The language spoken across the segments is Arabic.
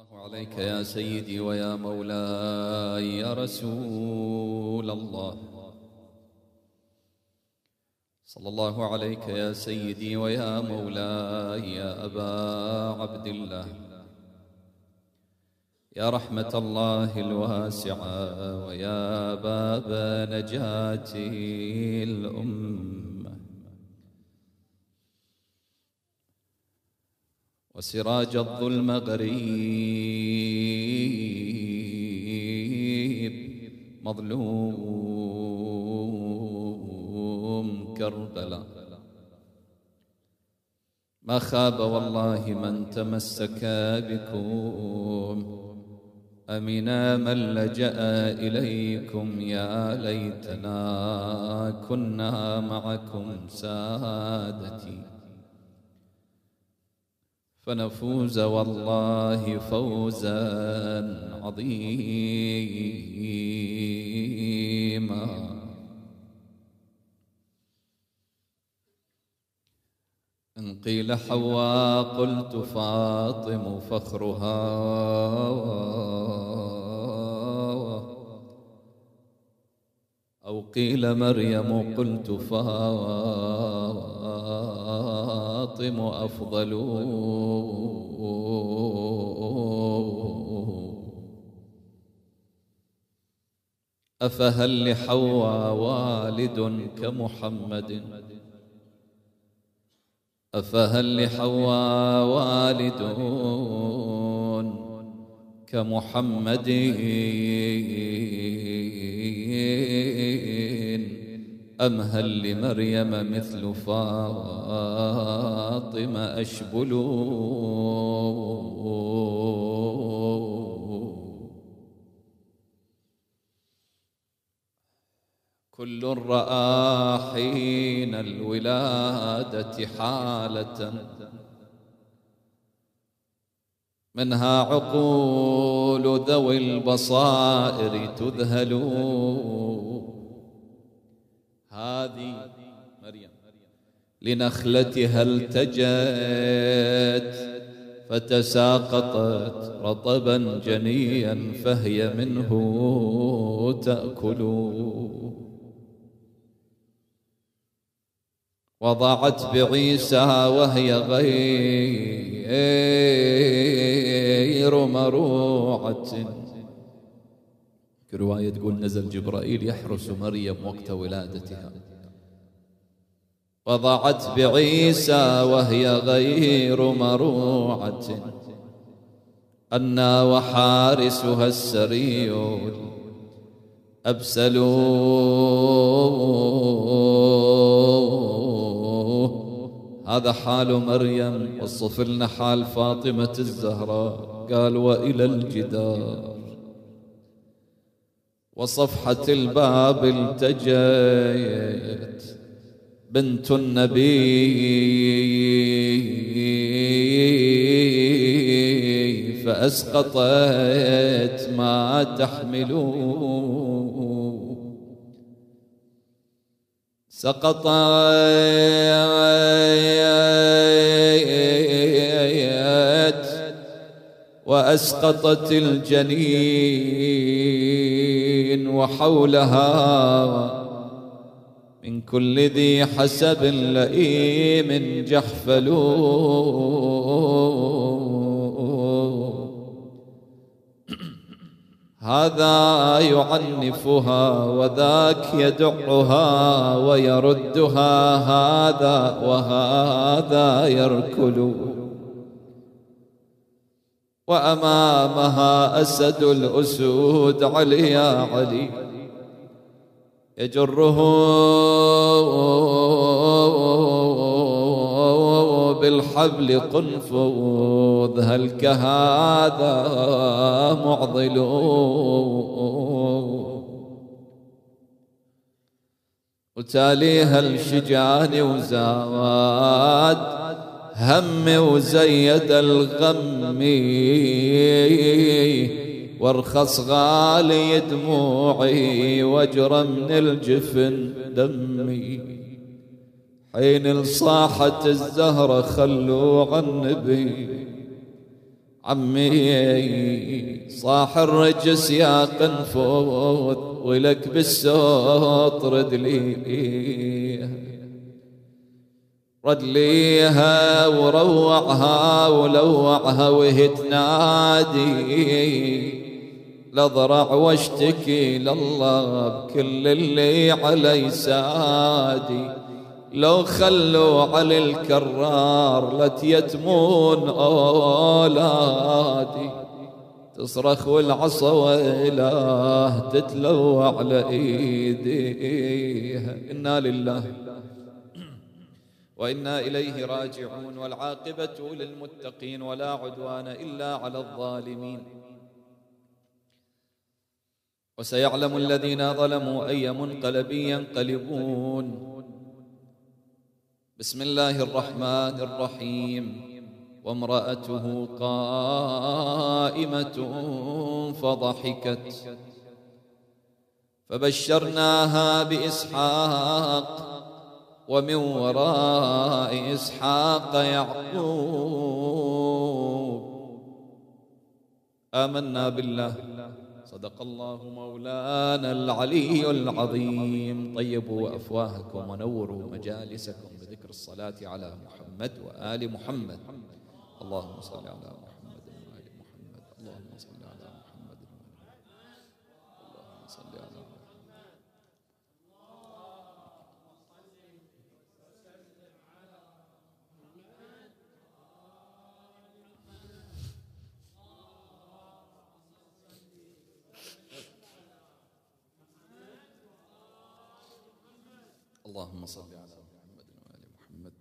الله عليك يا سيدي ويا مولاي يا رسول الله. صلى الله عليك يا سيدي ويا مولاي يا أبا عبد الله. يا رحمة الله الواسعة ويا باب نجاة الأمة. وسراج الظلم غريب مظلوم كربلاء ما خاب والله من تمسك بكم أمنا من لجأ إليكم يا ليتنا كنا معكم سادتي. فنفوز والله فوزا عظيما. إن قيل حواء قلت فاطم فخرها. أو قيل مريم قلت فاطم أفضل. أفهل لحواء والد كمحمد. أفهل لحواء والد كمحمد. أم هل لمريم مثل فاطم أشبل؟ كل رأى حين الولادة حالة. منها عقول ذوي البصائر تذهل. هذه مريم. لنخلتها التجت فتساقطت رطبا جنيا فهي منه تأكل. وضعت بعيسى وهي غير مروعة رواية تقول نزل جبرائيل يحرس مريم وقت ولادتها. وضعت بعيسى وهي غير مروعة. أنا وحارسها السري أبسلوه. هذا حال مريم. وصف لنا حال فاطمة الزهراء. قال وإلى الجدار. وصفحة الباب التجيت بنت النبي. فأسقطت ما تحملون سقطت وأسقطت الجنين وحولها من كل ذي حسب لئيم جحفل هذا يعنفها وذاك يدعها ويردها هذا وهذا يركل وأمامها أسد الأسود علي يا علي. يجره بالحبل قنفذ هل كهذا معضل؟ وتاليها الشجان وزاد هم وزيد الغم وارخص غالي دموعي واجرى من الجفن دمي. حين صاحت الزهرة خلوا عن النبي عمي صاح الرجس يا قنفوذ ولك بالسوط رد لي رد ليها وروعها ولوعها وهي تنادي لضرع واشتكي لله بكل اللي علي سادي. لو خلوا علي الكرار لتيتمون أولادي. تصرخ والعصا وإله تتلو على إيديها. إنا لله وإنا إليه راجعون والعاقبة للمتقين ولا عدوان إلا على الظالمين. وسيعلم الذين ظلموا أي منقلب ينقلبون. بسم الله الرحمن الرحيم. وامرأته قائمة فضحكت. فبشرناها بإسحاق. ومن وراء إسحاق يعقوب. آمنا بالله. صدق الله مولانا العلي العظيم. طيبوا أفواهكم ونوروا مجالسكم بذكر الصلاة على محمد وآل محمد. اللهم صل على محمد اللهم صل على محمد وآل محمد.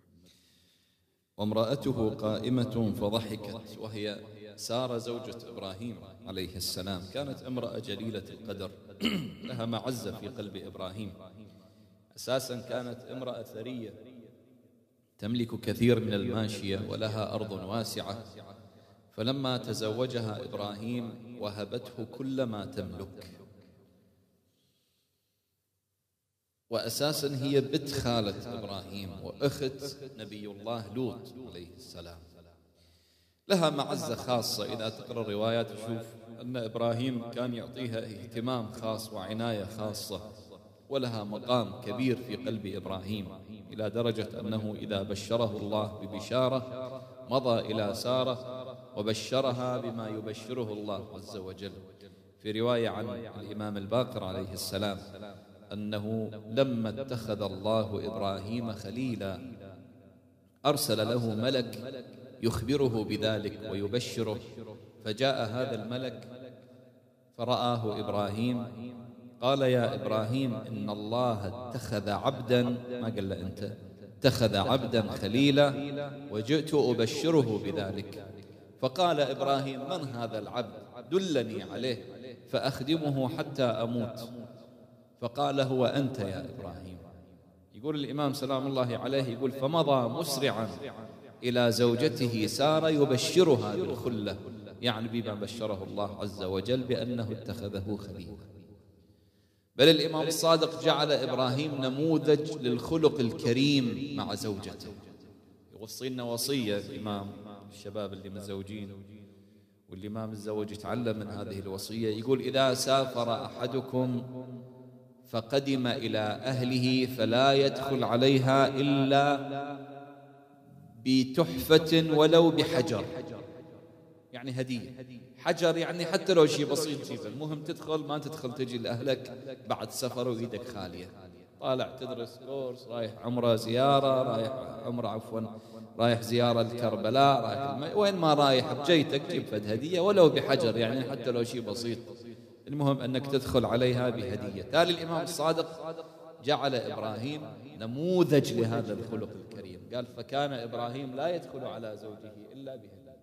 وامرأته قائمة فضحكت وهي سارة زوجة إبراهيم عليه السلام. كانت امرأة جليلة القدر لها معزة في قلب إبراهيم. أساسا كانت امرأة ثرية تملك كثير من الماشية ولها أرض واسعة. فلما تزوجها إبراهيم وهبته كل ما تملك. وأساسا هي بنت خالة إبراهيم وأخت نبي الله لوط عليه السلام. لها معزة خاصة. إذا تقرأ الروايات تشوف أن إبراهيم كان يعطيها اهتمام خاص وعناية خاصة ولها مقام كبير في قلب إبراهيم إلى درجة أنه إذا بشره الله ببشارة مضى إلى سارة وبشرها بما يبشره الله عز وجل. في رواية عن الإمام الباقر عليه السلام أنه لما اتخذ الله إبراهيم خليلا أرسل له ملك يخبره بذلك ويبشره. فجاء هذا الملك فرآه إبراهيم قال يا إبراهيم إن الله اتخذ عبدا ما قال له أنت؟ اتخذ عبدا خليلا وجئت أبشره بذلك. فقال إبراهيم من هذا العبد؟ دلني عليه فأخدمه حتى أموت. فقال هو أنت يا إبراهيم. يقول الإمام سلام الله عليه يقول فمضى مسرعا إلى زوجته سارة يبشرها بالخلة يعني بما بشره الله عز وجل بأنه اتخذه خليلا بل الإمام الصادق جعل إبراهيم نموذج للخلق الكريم مع زوجته. يوصينا وصية الإمام الشباب اللي متزوجين واللي ما متزوج يتعلم من هذه الوصية. يقول إذا سافر أحدكم فقدم إلى أهله فلا يدخل عليها إلا بتحفة ولو بحجر. يعني هدية. حجر يعني حتى لو شيء بسيط جيبه المهم تدخل ما تدخل تجي لأهلك بعد سفر وإيدك خالية. طالع تدرس كورس رايح عمرة زيارة رايح عمرة عفوا رايح زيارة لكربلاء رايح. وين ما رايح بجيتك جيب فد هدية ولو بحجر يعني حتى لو شيء بسيط. المهم أنك تدخل عليها بهدية. تالي الإمام الصادق جعل إبراهيم نموذج لهذا الخلق الكريم. قال فكان إبراهيم لا يدخل على زوجه إلا بهدية.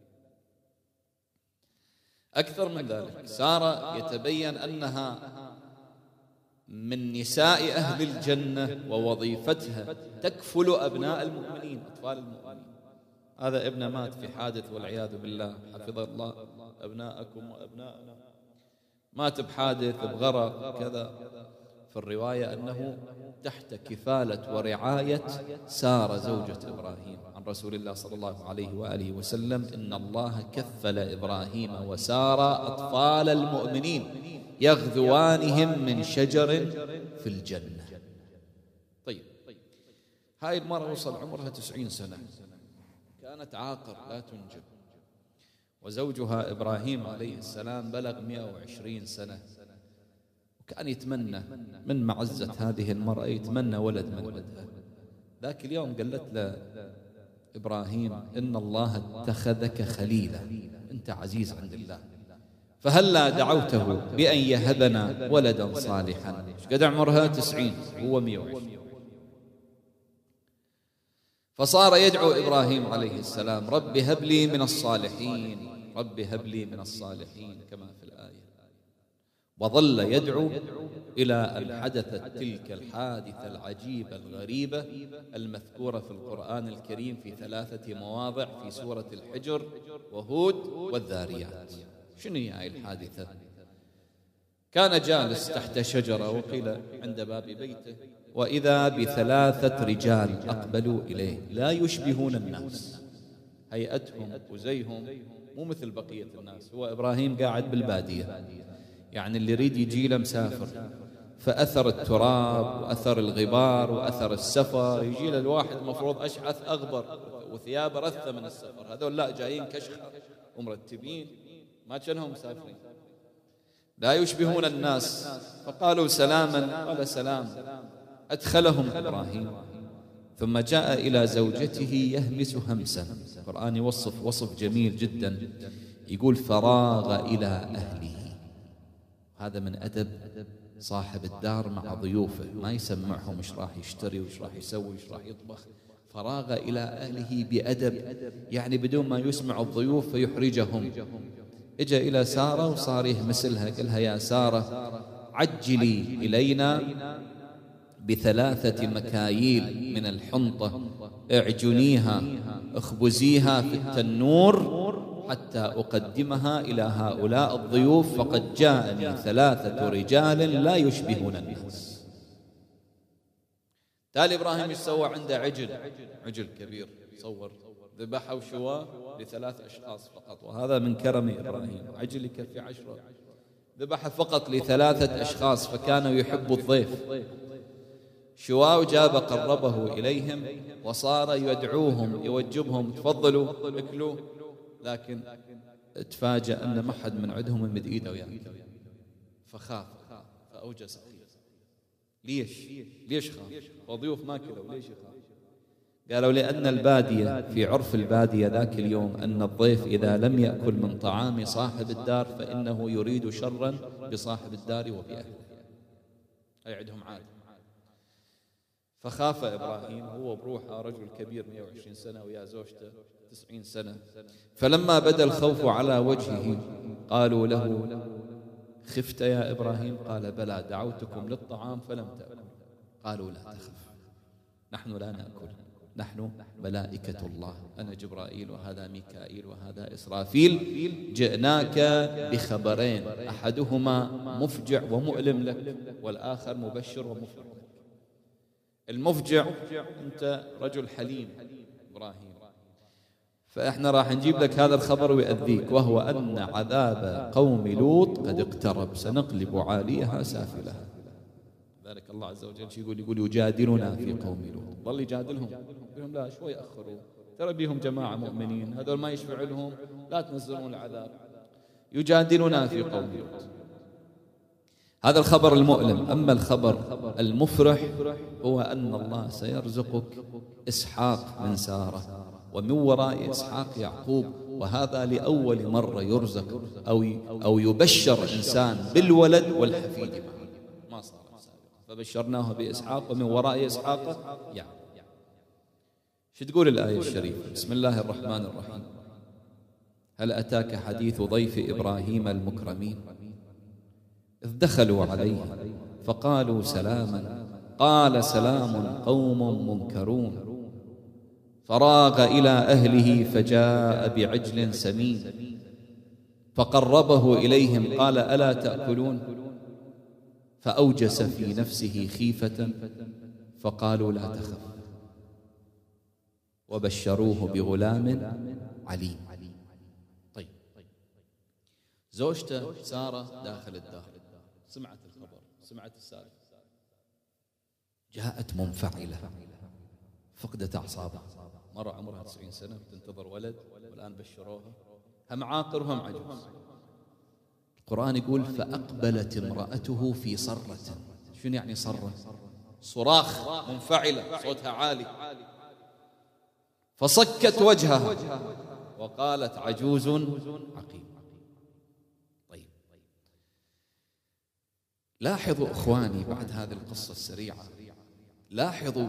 أكثر من ذلك سارة يتبين أنها من نساء أهل الجنة ووظيفتها تكفل أبناء المؤمنين أطفال المؤمنين. هذا ابن مات في حادث والعياذ بالله. حفظ الله أبناءكم وأبناءنا. مات بحادث بغرق كذا. وفي الرواية أنه تحت كفالة ورعاية سارة زوجة إبراهيم. عن رسول الله صلى الله عليه وآله وسلم إن الله كفل إبراهيم وسارة أطفال المؤمنين يغذوانهم من شجر في الجنة. طيب. هاي المرأة وصل عمرها تسعين سنة. كانت عاقر لا تنجب. وزوجها إبراهيم عليه السلام بلغ 120 سنة. وكان يتمنى من معزة هذه المرأة يتمنى ولد من ولدها. ذاك اليوم قالت له إبراهيم إن الله اتخذك خليلا أنت عزيز عند الله. فهلا دعوته بأن يهبنا ولدا صالحا؟ قد عمرها؟ تسعين. هو مئة وعشرين. فصار يدعو إبراهيم عليه السلام رب هب لي من الصالحين. رب هب لي من الصالحين كما في الآية. وظل يدعو إلى أن حدثت تلك الحادثة العجيبة الغريبة المذكورة في القرآن الكريم في ثلاثة مواضع في سورة الحجر وهود والذاريات. شنو هي الحادثة؟ كان جالس تحت شجرة وقيل عند باب بيته وإذا بثلاثة رجال أقبلوا إليه لا يشبهون الناس. هيئتهم وزيهم مو مثل بقية الناس. هو إبراهيم قاعد بالبادية. يعني اللي يريد يجي له مسافر. فأثر التراب وأثر الغبار وأثر السفر. يجي له الواحد مفروض أشعث أغبر وثيابه رثة من السفر. هذول لا جايين كشخة ومرتبين. ما كأنهم مسافرين. لا يشبهون الناس. فقالوا سلاما. قال سلام. أدخلهم إبراهيم. ثم جاء إلى زوجته يهمس همسا. القرآن يوصف وصف جميل جدا. يقول فراغ إلى أهله. هذا من أدب صاحب الدار مع ضيوفه. ما يسمعهم إيش راح يشتري وإيش راح يسوي وإيش راح يطبخ. فراغ إلى أهله بأدب. يعني بدون ما يسمع الضيوف فيحرجهم. اجى إلى سارة وصار يهمسلها قال لها يا سارة عجلي إلينا. بثلاثة مكاييل من الحنطة. اعجنيها اخبزيها في التنور حتى أقدمها إلى هؤلاء الضيوف فقد جاءني ثلاثة رجال لا يشبهون الناس. تالي إبراهيم سوى عنده عجل. عجل كبير صور ذبحة وشواه لثلاث أشخاص فقط وهذا من كرم إبراهيم. عجل يكفي عشرة. ذبح فقط لثلاثة أشخاص فكانوا يحبوا الضيف. شواء جاب قربه إليهم وصار يدعوهم يوجبهم تفضلوا اكلوا. لكن تفاجأ أن ما حد من عندهم يمد إيده وياكل فخاف فأوجس. ليش؟ ليش خاف؟ وضيوف ما كلوا ليش يخاف؟ قالوا لأن البادية في عرف البادية ذاك اليوم أن الضيف إذا لم يأكل من طعام صاحب الدار فإنه يريد شرا بصاحب الدار وبأهله. أي عندهم عادة فخاف إبراهيم هو بروحه رجل كبير 120 سنة ويا زوجته 90 سنة. فلما بدا الخوف على وجهه قالوا له خفت يا إبراهيم؟ قال بلى دعوتكم للطعام فلم تأكل. قالوا لا تخف نحن لا نأكل نحن ملائكة الله أنا جبرائيل وهذا ميكائيل وهذا إسرافيل جئناك بخبرين أحدهما مفجع ومؤلم لك والآخر مبشر ومفرح المفجع أنت رجل حليم إبراهيم. فإحنا راح نجيب لك هذا الخبر ويأذيك وهو أن عذاب قوم لوط قد اقترب سنقلب عاليها سافلها ذلك الله عز وجل يقول؟ يقول يجادلنا في قوم لوط. ظل يجادلهم يقول لا شوي أخروا ترى بيهم جماعة مؤمنين هذول ما يشفع لهم لا تنزلون العذاب. يجادلنا في قوم لوط. هذا الخبر المؤلم. أما الخبر المفرح هو أن الله سيرزقك إسحاق من سارة. ومن وراء إسحاق يعقوب وهذا لأول مرة يرزق أو أو يبشر إنسان بالولد والحفيد ما صار فبشرناه بإسحاق ومن وراء إسحاق يعقوب. شو تقول الآية الشريفة؟ بسم الله الرحمن الرحيم. هل أتاك حديث ضيف إبراهيم المكرمين؟ إذ دخلوا عليه فقالوا سلاما قال سلام قوم منكرون. فراغ إلى أهله فجاء بعجل سمين. فقربه إليهم قال ألا تأكلون؟ فأوجس في نفسه خيفة فقالوا لا تخف. وبشروه بغلام عليم. طيب. زوجته سارة داخل الدار سمعت الخبر سمعت السالفة. جاءت منفعلة فقدت أعصابها. مرة عمرها 90 سنة تنتظر ولد والآن بشروها. هم عاقر وهم عجوز. القرآن يقول فأقبلت امرأته في صرة. شنو يعني صرة؟ صراخ منفعلة صوتها عالي. فصكت وجهها وقالت عجوز عقيم طيب لاحظوا إخواني بعد هذه القصة السريعة لاحظوا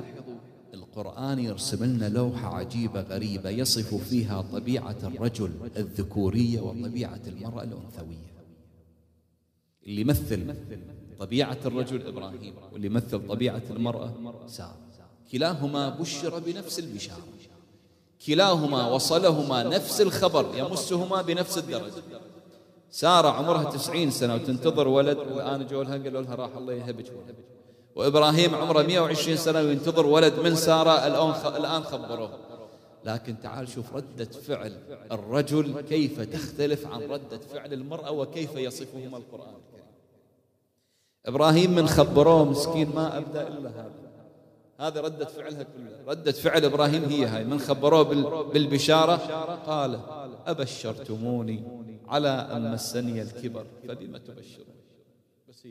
القرآن يرسم لنا لوحة عجيبة غريبة يصف فيها طبيعة الرجل الذكورية وطبيعة المرأة الأنثوية. اللي يمثل طبيعة الرجل إبراهيم واللي يمثل طبيعة المرأة سارة. كلاهما بشر بنفس البشارة. كلاهما وصلهما نفس الخبر يمسهما بنفس الدرجة. سارة عمرها تسعين سنة وتنتظر ولد والآن جو لها قالوا لها راح الله يهبك. ولد وإبراهيم عمره 120 سنة وينتظر ولد من سارة الآن خبروه. لكن تعال شوف ردة فعل الرجل كيف تختلف عن ردة فعل المرأة وكيف يصفهما القرآن الكريم. إبراهيم من خبروه مسكين ما أبدأ إلا هذا. هذا ردة فعلها كلها. ردة فعل إبراهيم هي هاي. من خبروه بالبشارة قال أبشرتموني على أن مسني الكبر فبما تبشرون بس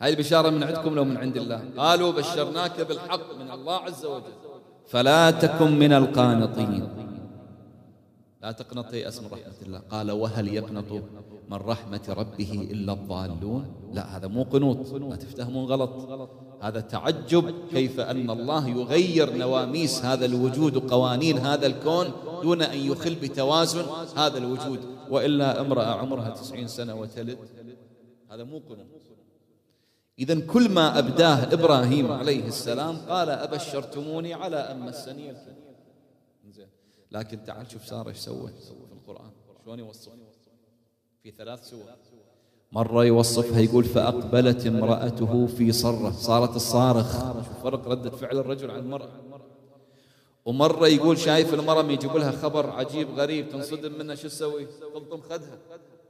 هي البشارة من عندكم لو من عند الله. قالوا بشرناك بالحق من الله عز وجل. فلا تكن من القانطين. لا تقنطي اسم رحمة الله. قال وهل يقنط من رحمة ربه إلا الضالون؟ لا هذا مو قنوط. لا تفتهمون غلط. هذا تعجب كيف أن الله يغير نواميس هذا الوجود وقوانين هذا الكون دون أن يخل بتوازن هذا الوجود. وإلا امرأة عمرها تسعين سنة وتلد. هذا مو قنوط إذا كل ما أبداه إبراهيم عليه السلام قال أبشرتموني على أن مسني لكن تعال شوف سارة إيش سوت في القرآن. شلون يوصف؟ في ثلاث سور. مرة يوصفها يقول فأقبلت امرأته في صرة. صارت الصارخ. فرق ردة فعل الرجل عن المرأة. ومرة يقول شايف المرأة يجيب لها خبر عجيب غريب تنصدم منها شو تسوي؟ تلطم خدها.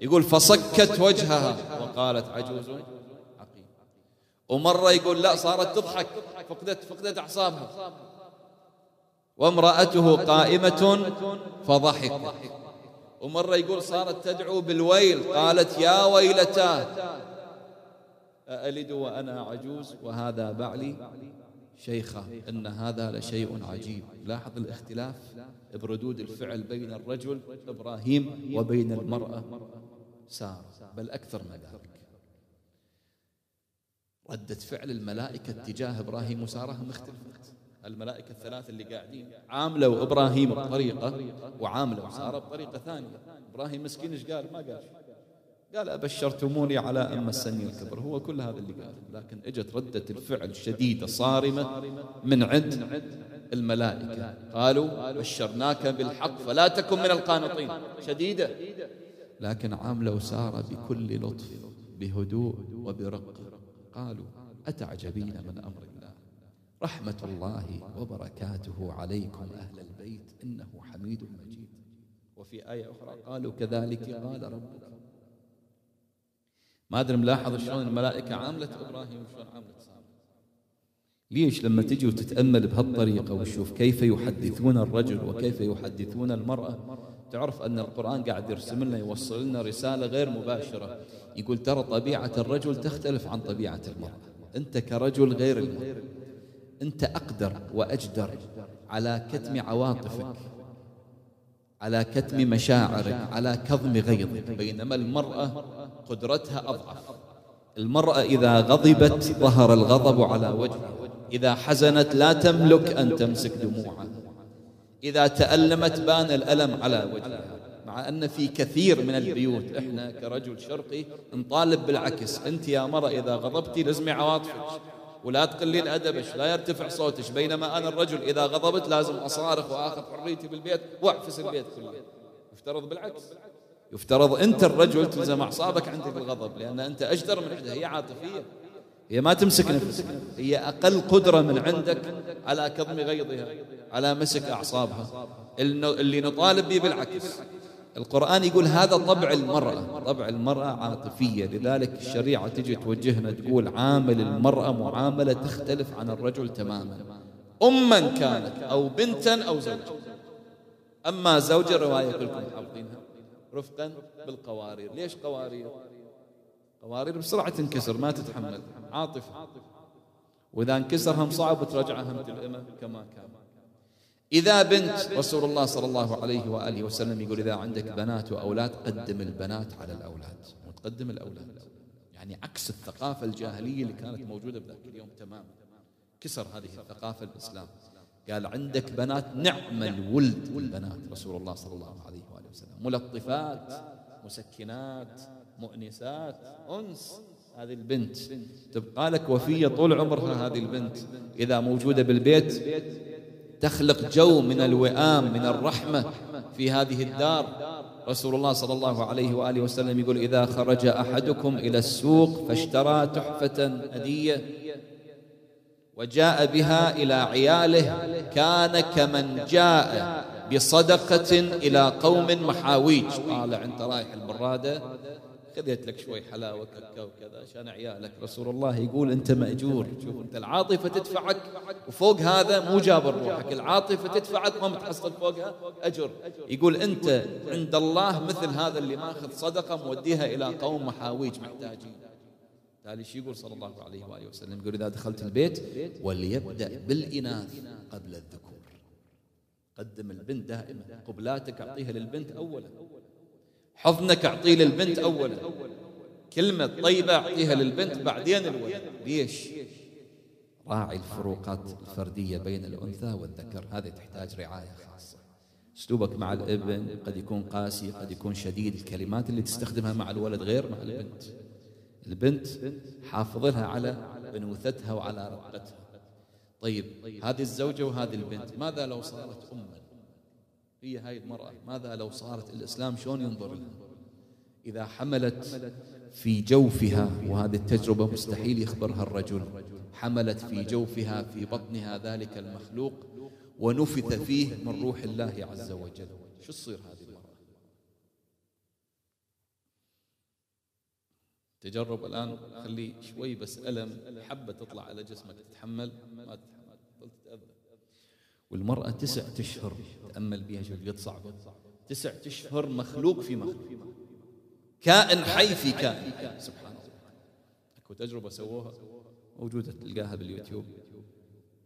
يقول فصكت وجهها وقالت عجوز ومرة يقول لا صارت تضحك. فقدت فقدت أعصابها. وامرأته قائمة فضحك ومرة يقول صارت تدعو بالويل قالت يا ويلتاه. أألد وأنا عجوز وهذا بعلي شيخة إن هذا لشيء عجيب. لاحظ الاختلاف بردود الفعل بين الرجل إبراهيم وبين المرأة سارة بل أكثر من ذلك. ردة فعل الملائكة تجاه إبراهيم وسارة مختلفة. الملائكة الثلاثة اللي قاعدين. عاملوا إبراهيم بطريقة وعاملوا سارة بطريقة ثانية. إبراهيم مسكين إيش قال؟ ما قال. قال أبشرتموني على أن مسني الكبر. هو كل هذا اللي قال. لكن إجت ردة الفعل شديدة صارمة من عند الملائكة. قالوا بشرناك بالحق فلا تكن من القانطين. شديدة. لكن عاملوا سارة بكل لطف بهدوء وبرق. قالوا أتعجبين من أمر الله رحمة الله وبركاته عليكم أهل البيت إنه حميد مجيد. وفي آية أخرى قالوا كذلك قال ربك. ما أدري ملاحظ شلون الملائكة عاملت إبراهيم وشلون عاملت سارة ليش لما تجي وتتأمل بهالطريقة وتشوف كيف يحدثون الرجل وكيف يحدثون المرأة تعرف أن القرآن قاعد يرسم لنا يوصل لنا رسالة غير مباشرة. يقول ترى طبيعة الرجل تختلف عن طبيعة المرأة. أنت كرجل غير المرأة. أنت أقدر وأجدر على كتم عواطفك على كتم مشاعرك على كظم غيظك. بينما المرأة قدرتها أضعف. المرأة إذا غضبت ظهر الغضب على وجهها. إذا حزنت لا تملك أن تمسك دموعها. إذا تألمت بان الألم على وجهها. مع أن في كثير من البيوت إحنا كرجل شرقي نطالب بالعكس. أنت يا مرة إذا غضبتي لزمي عواطفك. ولا تقلين أدبش لا يرتفع صوتش بينما أنا الرجل إذا غضبت لازم أصارخ وآخذ حريتي بالبيت وأعفس البيت كله. يفترض بالعكس. يفترض أنت الرجل تلزم أعصابك عندك الغضب لأن أنت أجدر من عندها هي عاطفية. هي ما تمسك نفسها هي أقل قدرة من عندك على كظم غيظها على مسك أعصابها. اللي نطالب به بالعكس. القرآن يقول هذا طبع المرأة طبع المرأة عاطفية لذلك الشريعة تجي توجهنا تقول عامل المرأة معاملة تختلف عن الرجل تماما. أما كانت أو بنتا أو زوجا. أما زوجة رواية كلكم حافظينها. رفقا بالقوارير. ليش قوارير؟ قوارير بسرعة تنكسر ما تتحمل. عاطفة. وإذا انكسرهم صعب ترجعها الأمة كما كان. إذا بنت رسول الله صلى الله عليه وآله وسلم يقول إذا عندك بنات وأولاد قدم البنات على الأولاد. وتقدم الأولاد. يعني عكس الثقافة الجاهلية اللي كانت موجودة بذاك اليوم تماما كسر هذه الثقافة الإسلام. قال عندك بنات نعم الولد البنات رسول الله صلى الله عليه وآله وسلم. ملطفات مسكنات مؤنسات أنس. هذه البنت. تبقى لك وفية طول عمرها هذه البنت. إذا موجودة بالبيت تخلق جو من الوئام من الرحمة في هذه الدار. رسول الله صلى الله عليه وآله وسلم يقول إذا خرج أحدكم إلى السوق فاشترى تحفة هدية وجاء بها إلى عياله كان كمن جاء بصدقة إلى قوم محاويج. طالع أنت رايح البرادة خذيت لك شوي حلاوة كاكاو وكذا عشان عيالك. رسول الله يقول أنت مأجور. شوف أنت العاطفة تدفعك وفوق هذا مو جابر روحك العاطفة تدفعك ما متحصل فوقها أجر. يقول أنت عند الله مثل هذا اللي ماخذ صدقة موديها إلى قوم محاويج محتاجين. تالي شو يقول صلى الله عليه وآله وسلم؟ يقول إذا دخلت البيت وليبدأ بالإناث قبل الذكور. قدم البنت دائما. قبلاتك أعطيها للبنت أولا. حضنك أعطيه للبنت أولا. كلمة طيبة أعطيها للبنت بعدين الولد. ليش؟ راعي الفروقات الفردية بين الأنثى والذكر. هذه تحتاج رعاية خاصة. أسلوبك مع الابن قد يكون قاسي قد يكون شديد. الكلمات اللي تستخدمها مع الولد غير مع البنت. البنت حافظ لها على بنوثتها وعلى رقتها طيب هذه الزوجة وهذه البنت ماذا لو صارت أما؟ هي هاي المرأة. ماذا لو صارت الإسلام؟ شلون ينظر لها؟ إذا حملت في جوفها وهذه التجربة مستحيل يخبرها الرجل. حملت في جوفها في بطنها ذلك المخلوق ونفث فيه من روح الله عز وجل. شو تصير هذه المرأة؟ تجرب الآن؟ خلي شوي بس ألم حبة تطلع على جسمك تتحمل. ما تتحمل. تتأذى والمرأة تسع أشهر تأمل بها شوف قد صعبة تسع أشهر مخلوق في مخلوق. كائن حي في كائن. سبحان الله. أكو تجربة سووها. موجودة تلقاها باليوتيوب.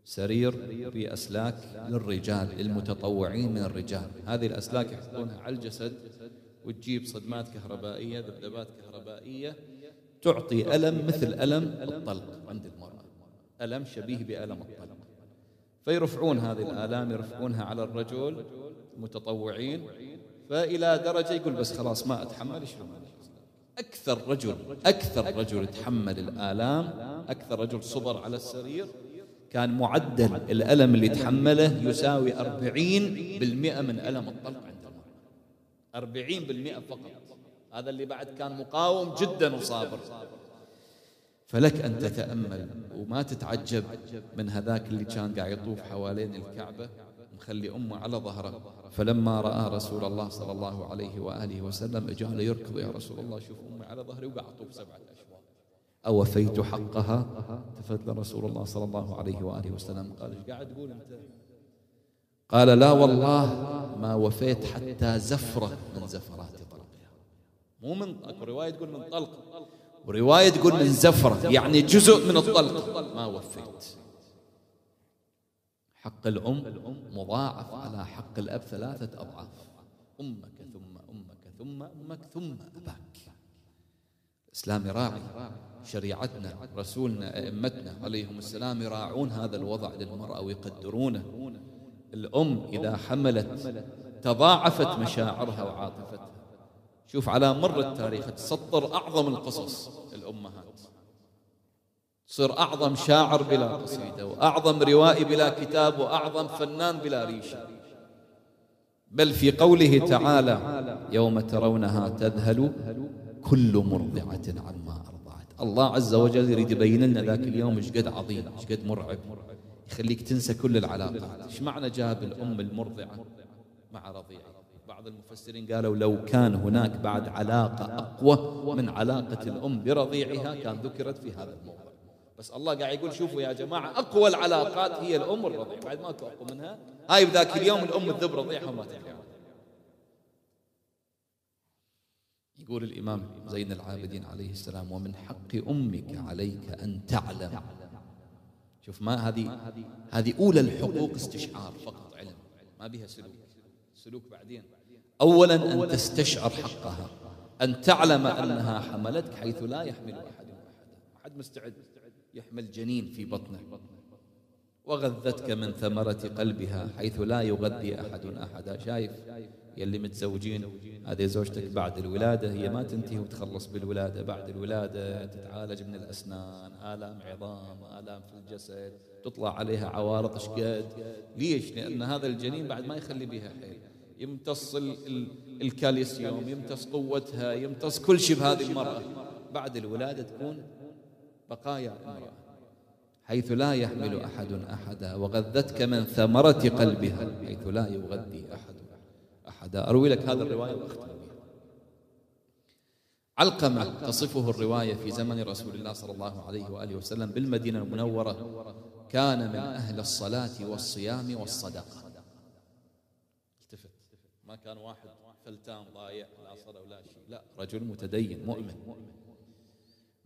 سرير في أسلاك للرجال المتطوعين من الرجال. هذه الأسلاك يحطونها على الجسد وتجيب صدمات كهربائية ذبذبات كهربائية تعطي ألم مثل ألم الطلق عند المرأة. ألم شبيه بألم الطلق. فيرفعون هذه الآلام يرفعونها على الرجل متطوعين فإلى درجة يقول بس خلاص ما أتحمل أكثر رجل أكثر رجل تحمل الآلام أكثر رجل صبر على السرير. كان معدل الألم اللي تحمله يساوي أربعين بالمئة من ألم الطلق عند المرأة أربعين بالمئة فقط. هذا اللي بعد كان مقاوم جدا وصابر. فلك أن تتأمل وما تتعجب من هذاك اللي كان قاعد يطوف حوالين الكعبة مخلي أمه على ظهره. فلما رأى رسول الله صلى الله عليه وآله وسلم اجعل يركض يا رسول الله شوف أمي على ظهري وقاعد أطوف سبعة أشواط. أوفيت حقها؟ التفت رسول الله صلى الله عليه وآله وسلم قال إيش قاعد تقول أنت؟ قال لا والله ما وفيت حتى زفرة من زفرات طلقها. مو من اكو رواية تقول من طلق. ورواية تقول من زفرة يعني جزء من الطلق. ما وفيت. حق الأم مضاعف على حق الأب ثلاثة أضعاف. أمك ثم أمك ثم أمك ثم أباك. الإسلام يراعي شريعتنا رسولنا أئمتنا عليهم السلام يراعون هذا الوضع للمرأة ويقدرونه. الأم إذا حملت تضاعفت مشاعرها وعاطفتها شوف على مر التاريخ تسطر أعظم القصص الأمهات. تصير أعظم شاعر بلا قصيدة وأعظم روائي بلا كتاب وأعظم فنان بلا ريشة. بل في قوله تعالى يوم ترونها تذهل كل مرضعة عما أرضعت. الله عز وجل يريد يبين لنا ذاك اليوم إيش قد عظيم إيش قد مرعب. يخليك تنسى كل العلاقات. إيش معنى جاب الأم المرضعة مع رضيعها بعض المفسرين قالوا لو كان هناك بعد علاقة أقوى من علاقة الأم برضيعها كان ذكرت في هذا الموضوع. بس الله قاعد يقول شوفوا يا جماعة أقوى العلاقات هي الأم والرضيع بعد ما أقوى منها هاي بذاك اليوم الأم تذب رضيعها وما تدري يقول الإمام زين العابدين عليه السلام ومن حق أمك عليك أن تعلم. شوف ما هذه هذه أولى الحقوق استشعار فقط علم. ما بها سلوك. سلوك بعدين. أولا أن تستشعر حقها أن تعلم أنها حملتك حيث لا يحمل أحد أحدا ما حد مستعد يحمل جنين في بطنه. وغذتك من ثمرة قلبها حيث لا يغذي أحد أحدا شايف؟ يلي متزوجين هذه زوجتك بعد الولادة هي ما تنتهي وتخلص بالولادة. بعد الولادة تتعالج من الأسنان آلام عظام آلام في الجسد تطلع عليها عوارض شقد ليش؟ لأن هذا الجنين بعد ما يخلي بها حيل. يمتص الكالسيوم يمتص قوتها يمتص كل شيء بهذه المرأة بعد الولادة تكون بقايا امرأة حيث لا يحمل أحد أحدا وغذتك من ثمرة قلبها حيث لا يغذي أحد أحدا. أروي لك هذا الرواية وأختم علقمة تصفه الرواية في زمن رسول الله صلى الله عليه وآله وسلم بالمدينة المنورة كان من أهل الصلاة والصيام والصدقة. ما كان واحد فلتان ضايع لا صلاة ولا شيء. لا رجل متدين مؤمن.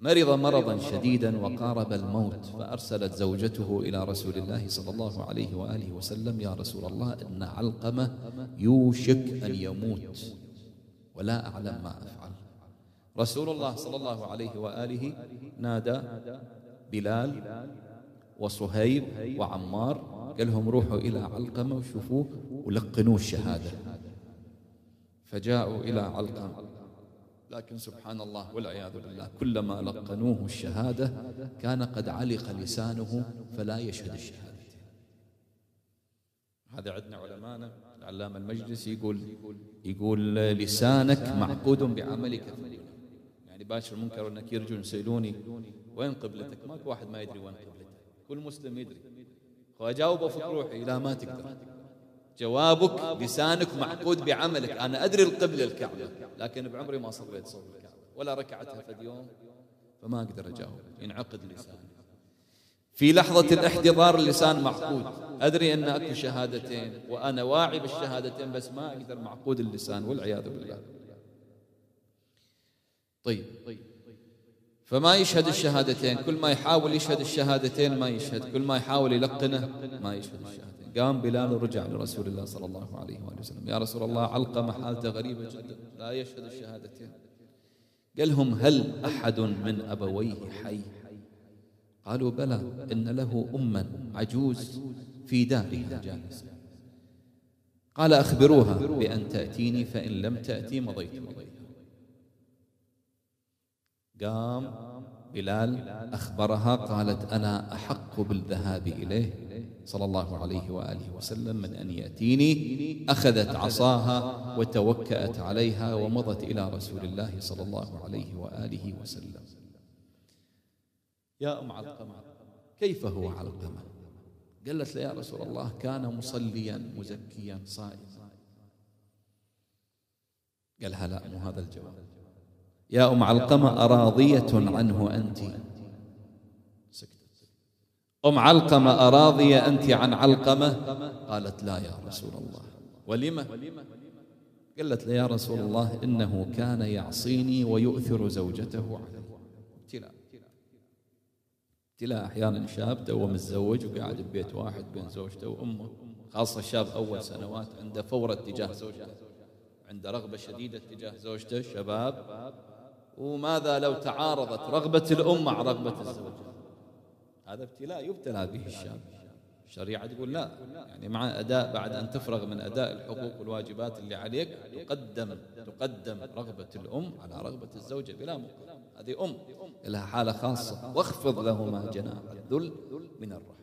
مرض مرضا شديدا وقارب الموت فأرسلت زوجته إلى رسول الله صلى الله عليه وآله وسلم. يا رسول الله إن علقمة يوشك أن يموت ولا أعلم ما أفعل. رسول الله صلى الله عليه وآله نادى بلال وصهيب وعمار قال لهم روحوا إلى علقمة وشوفوه ولقنوه الشهادة. فجاءوا إلى علقمة لكن سبحان الله والعياذ بالله كلما لقنوه الشهادة كان قد علق لسانه فلا يشهد الشهادتين هذا عندنا علماءنا العلامة المجلس يقول يقول لسانك معقود بعملك يعني باشر المنكر والنكير يرجون يسألوني وين قبلتك؟ ماكو واحد ما يدري وين قبلته كل مسلم يدري. فأجاوبه في روحي لا ما تقدر. جوابك لسانك معقود بعملك. أنا أدري القبلة الكعبة لكن بعمري ما صليت صوب الكعبة. ولا ركعتها في اليوم فما أقدر أجاوب. ينعقد لساني. في لحظة الاحتضار اللسان معقود أدري أن أكو شهادتين وأنا واعي بالشهادتين بس ما أقدر معقود اللسان والعياذ بالله. طيب. فما يشهد الشهادتين كل ما يحاول يشهد الشهادتين ما يشهد كل ما يحاول يلقنه ما يشهد الشهادتين. قام بلال ورجع لرسول الله صلى الله عليه وآله وسلم. يا رسول الله علقمة حالته غريبة جدا لا يشهد الشهادتين. قال لهم هل أحد من أبويه حي؟ قالوا بلى إن له أما عجوز في دارها جالسة. قال أخبروها بأن تأتيني فإن لم تأتي مضيت إليها قام بلال أخبرها قالت أنا أحق بالذهاب إليه صلى الله عليه وآله وسلم من أن يأتيني أخذت عصاها وتوكأت عليها ومضت إلى رسول الله صلى الله عليه وآله وسلم. يا أم علقمة كيف هو علقمة؟ قالت له يا رسول الله كان مصليا مزكيا صائما. قالها لا مو هذا الجواب. يا أم علقمة أراضية عنه أنت. أم علقمة أراضية أنت عن علقمة قالت لا يا رسول الله. ولم قالت له يا رسول الله إنه كان يعصيني ويؤثر زوجته علي. ابتلاء. ابتلاء أحيانا شاب تو متزوج وقاعد ببيت واحد بين زوجته وأمه. خاصة الشاب أول سنوات عنده فورة تجاه زوجته. عنده رغبة شديدة تجاه زوجته. شباب وماذا لو تعارضت رغبة الأم مع رغبة الزوج هذا ابتلاء يبتلى به الشاب الشريعة تقول لا. يعني مع أداء بعد أن تفرغ من أداء الحقوق والواجبات اللي عليك تقدم تقدم رغبة الأم على رغبة الزوجة بلا مقابل. هذه أم لها حالة خاصة. واخفض لهما جناح الذل من الرحمة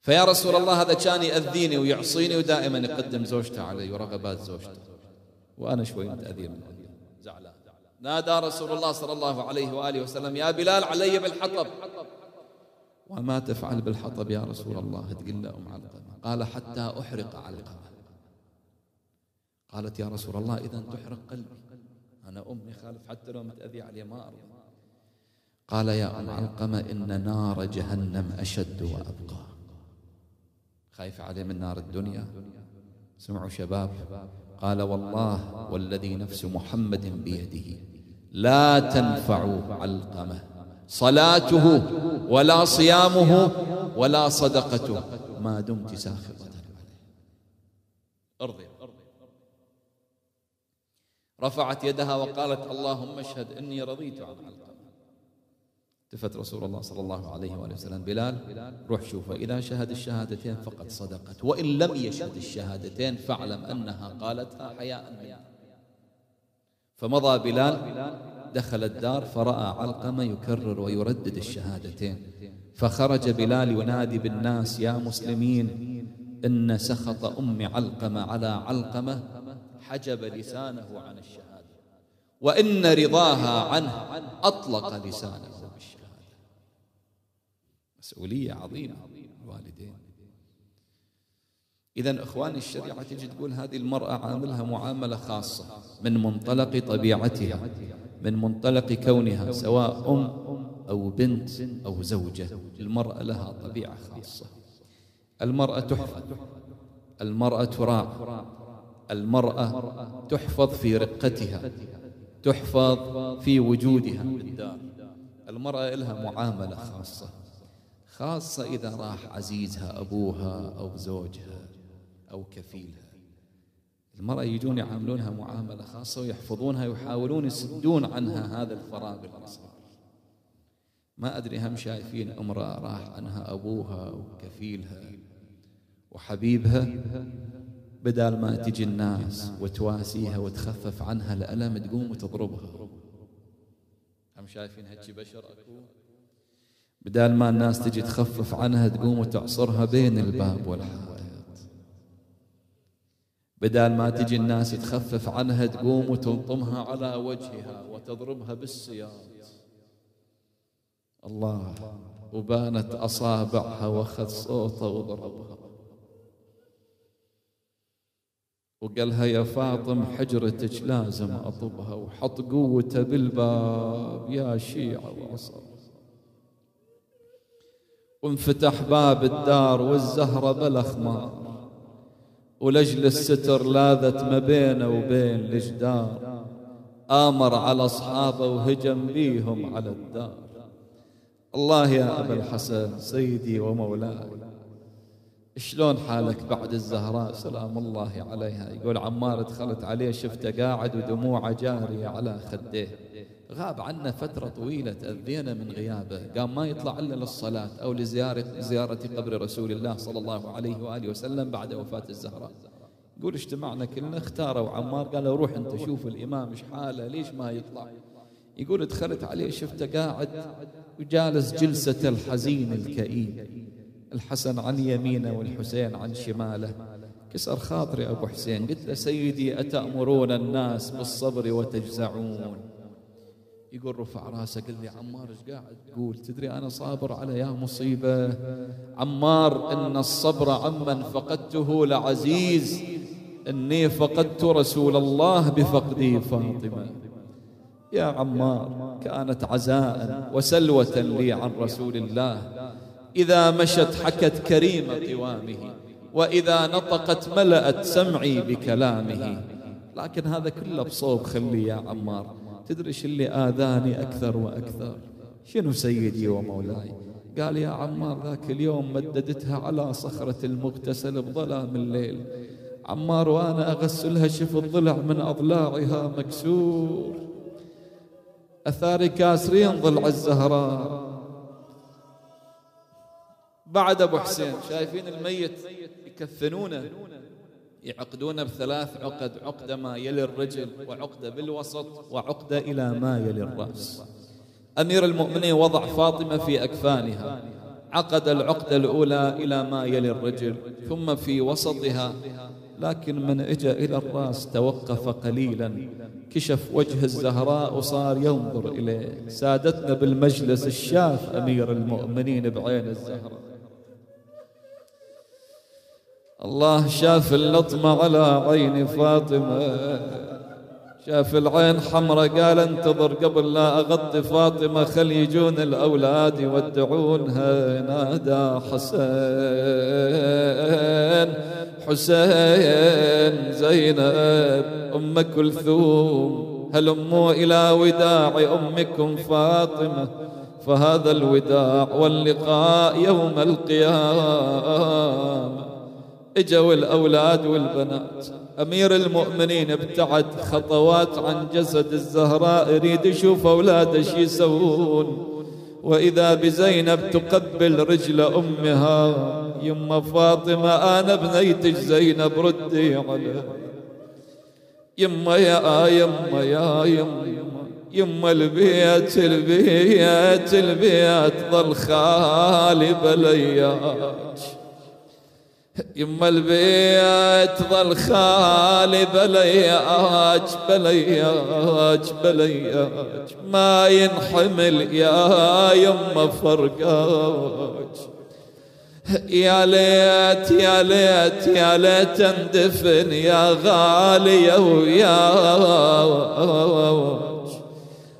فيا رسول الله هذا كان يأذيني ويعصيني ودائما يقدم زوجته علي ورغبات زوجته. وأنا شوي متأذي من زعلان نادى رسول الله صلى الله عليه وآله وسلم يا بلال علي بالحطب. وما تفعل بالحطب يا رسول الله؟ تقول له أم علقمة قال حتى أحرق علقمة قالت يا رسول الله إذا تحرق قلبي. أنا أمي خالف حتى لو متأذي عليه ما أرضى. قال يا أم علقمة إن نار جهنم أشد وأبقى. خايف عليه من نار الدنيا؟ سمعوا شباب. قال والله والذي نفس محمد بيده لا تنفع علقمة. صلاته ولا صيامه ولا صدقته ما دمت ساخطة عليه. أرضي. رفعت يدها وقالت اللهم اشهد إني رضيت عن علقمة. التفت رسول الله صلى الله عليه وآله وسلم. بلال روح شوفه. إذا شهد الشهادتين فقد صدقت. وإن لم يشهد الشهادتين فاعلم أنها قالتها حياء منه فمضى بلال دخل الدار فرأى علقمة يكرر ويردد الشهادتين. فخرج بلال ينادي بالناس يا مسلمين إن سخط أم علقمة على علقمة حجب لسانه عن الشهادة. وإن رضاها عنه أطلق لسانه. مسؤولية عظيمة. الوالدين إذا إخواني الشريعة تجي تقول هذه المرأة عاملها معاملة خاصة من منطلق طبيعتها من منطلق كونها سواء أم أو بنت أو زوجة. المرأة لها طبيعة خاصة. المرأة تحفظ. المرأة تراع المرأة تحفظ في رقتها تحفظ في وجودها المرأة لها معاملة خاصة. خاصة إذا راح عزيزها أبوها أو زوجها أو كفيلها. المرأة يجون يعاملونها معاملة خاصة ويحفظونها ويحاولون يسدون عنها هذا الفراغ اللي صار ما أدري هم شايفين امرأة راح عنها أبوها وكفيلها وحبيبها بدال ما تجي الناس وتواسيها وتخفف عنها الألم تقوم وتضربها. هم شايفين هالشي بشر أكو؟ بدال ما الناس تجي تخفف عنها تقوم وتعصرها بين الباب والحائط. بدال ما تجي الناس تخفف عنها تقوم وتلطمها على وجهها وتضربها بالسياط. الله وبانت أصابعها وأخذ صوته وضربها. وقالها يا فاطم حجرتك لازم أطبها وحط قوته بالباب يا شيعة وعصر. وانفتح باب الدار والزهرة بلا خمار ولجل الستر لاذت ما بينه وبين الجدار آمر على أصحابه وهجم بيهم على الدار. الله يا أبا الحسن سيدي ومولاي. شلون حالك بعد الزهراء؟ سلام الله عليها. يقول عمار دخلت عليه شفته قاعد ودموعه جارية على خديه غاب عنا فترة طويلة تأذينا من غيابه. قام ما يطلع إلا للصلاة أو لزيارة زيارة قبر رسول الله صلى الله عليه وآله وسلم بعد وفاة الزهراء. يقول اجتمعنا كلنا اختاروا عمار قالوا روح أنت شوف الإمام إيش حاله ليش ما يطلع؟ يقول دخلت عليه شفته قاعد وجالس جلسة الحزين الكئيب. الحسن عن يمينه والحسين عن شماله. كسر خاطري أبو حسين قلت له سيدي أتأمرون الناس بالصبر وتجزعون؟ يقول رفع راسه قال لي عمار إيش قاعد؟ تقول تدري أنا صابر على يا مصيبة؟ عمار إن الصبر عمن فقدته لعزيز إني فقدت رسول الله بفقدي فاطمة. يا عمار كانت عزاء وسلوة لي عن رسول الله. إذا مشت حكت كريم قوامه وإذا نطقت ملأت سمعي بكلامه. لكن هذا كله بصوب خلي يا عمار. تدري شو اللي آذاني أكثر وأكثر. شنو سيدي ومولاي؟ قال يا عمار ذاك اليوم مددتها على صخرة المغتسل بظلام الليل. عمار وأنا أغسلها شف الضلع من أضلاعها مكسور. أثاري كاسرين ضلع الزهراء. بعد أبو حسين شايفين الميت يكفنونه؟ يعقدون بثلاث عقد عقدة ما يلي الرجل وعقدة بالوسط وعقدة إلى ما يلي الرأس. أمير المؤمنين وضع فاطمة في أكفانها. عقد العقدة الأولى إلى ما يلي الرجل ثم في وسطها. لكن من اجى إلى الرأس توقف قليلا. كشف وجه الزهراء وصار ينظر إليه. سادتنا بالمجلس الشاف أمير المؤمنين بعين الزهراء. الله شاف اللطمة على عين فاطمة. شاف العين حمرة قال انتظر قبل لا أغطي فاطمة خل يجون الأولاد يودعونها. نادى حسين حسين زينب أم كلثوم هلموا إلى وداع أمكم فاطمة؟ فهذا الوداع واللقاء يوم القيامة. اجوا الأولاد والبنات. أمير المؤمنين ابتعد خطوات عن جسد الزهراء يريد يشوف أولاده شو يسوون. وإذا بزينب تقبل رجل أمها يما فاطمة أنا بنيتك زينب ردي عليه يما يا يما يا يما يما البيت البيت البيت ظل خالي بلياك يما البيت ظل خالي بلياج بلياج بلياج ما ينحمل يا يما فرقاج. يا ليت يا ليت يا ليت اندفن يا غالية ويا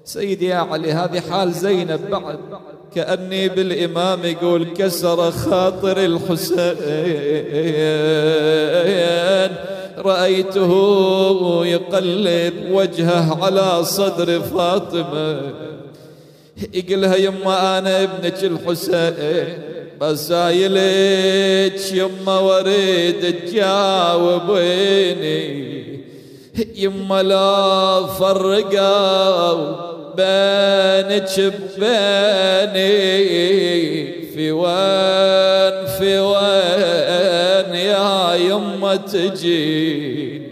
سيدي يا علي هذه حال زينب بعد. كأني بالإمام يقول كسر خاطر الحسين. رأيته يقلب وجهه على صدر فاطمة. يقولها يما أنا ابنك الحسين بسايلك يما وريد تجاوبيني. يما لا فرقوا بينك بيني في وين في وين يا يمه تجيني.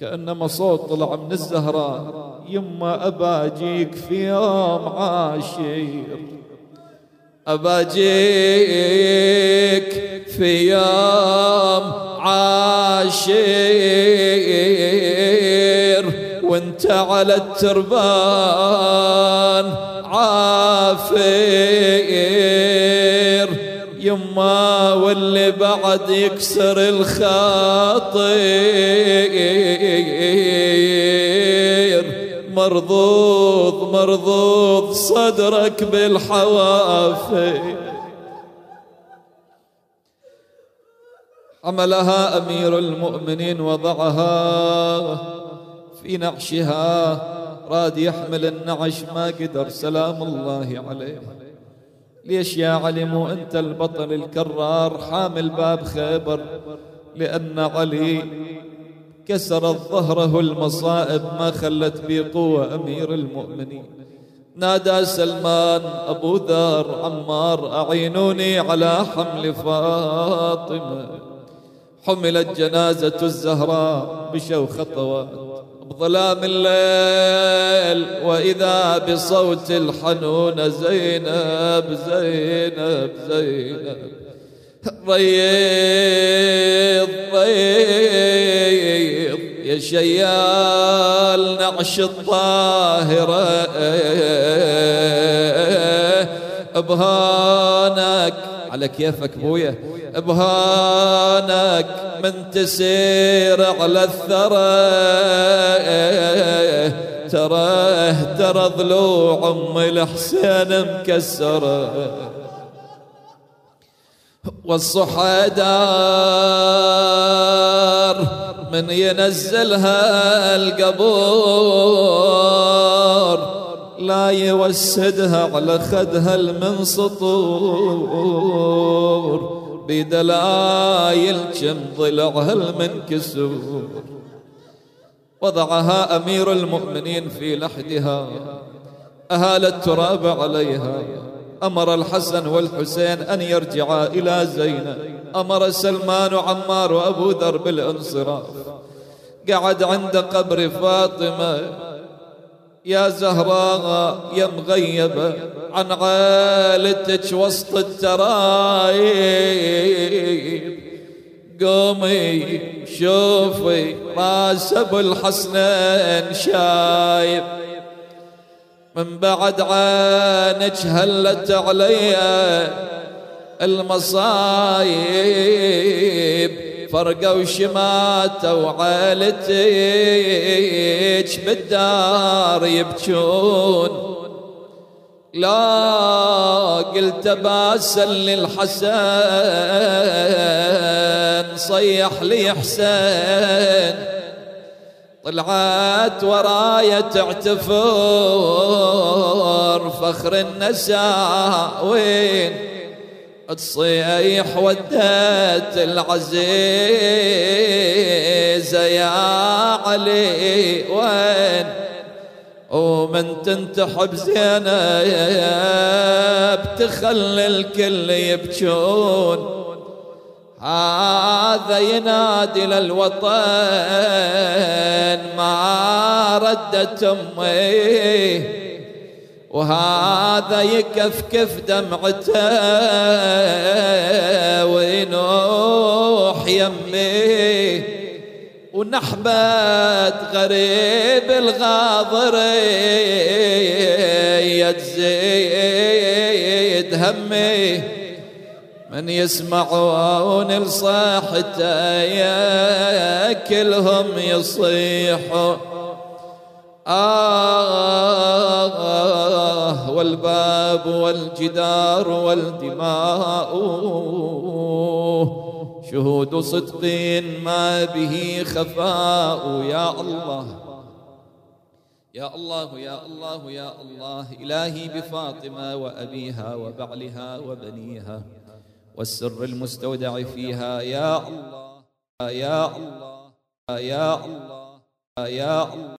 كأنما صوت طلع من الزهراء يما أباجيك في يوم عاشر أباجيك في يوم عاشر وانت على التربان عافير. يما واللي بعد يكسر الخاطير. مرضوض مرضوض صدرك بالحوافي حملها أمير المؤمنين وضعها في نعشها. راد يحمل النعش ما قدر. سلام الله عليه. ليش يا علي مو أنت البطل الكرار؟ حامل باب خيبر. لأن علي كسرت ظهره المصائب ما خلت بي قوة أمير المؤمنين. نادى سلمان أبو ذر عمار أعينوني على حمل فاطمة. حملت جنازة الزهراء بشو خطوات بظلام الليل وإذا بصوت الحنون زينب زينب زينب. ريض ريض. يا شيال نعش الطاهرة. ابهانك على كيفك بويا. بهانك من تسير على الثرى. تراه ترى ضلوع أم الحسين مكسرة. والصحيدار من ينزلها القبور. لا يوسدها على خدها المنسطور بدلايل كم ضلعها المنكسور. وضعها أمير المؤمنين في لحدها. أهال التراب عليها. أمر الحسن والحسين أن يرجعا إلى زينب أمر سلمان وعمار وأبو ذر بالانصراف. قعد عند قبر فاطمة. يا زهراء يا مغيبة عن عيلتك وسط الترايب. قومي شوفي راس ابو الحسنين شايب. من بعد عينك هلت علي المصايب. فرقوا شماتة وعيلتك بالدار يبكون. لا قلت باسل للحسن صيح لي حسين. طلعت ورايا تعتفر فخر النساء وين؟ تصيح ودت العزيزة يا علي وين؟ ومن تنتحب زينب تخلي الكل يبكون. هذا ينادي للوطن ما ردت أمي. وهذا يكفكف دمعته وينوح يمي. ونحبة غريب الغاضر يتزيد همي. من يسمعون لصاحته كلهم يصيحوا. آه والباب والجدار والدماء. شهود صدق ما به خفاء. يا الله يا الله يا الله يا الله. إلهي بفاطمة وأبيها وبعلها وبنيها والسر المستودع فيها. يا الله يا الله يا الله يا الله.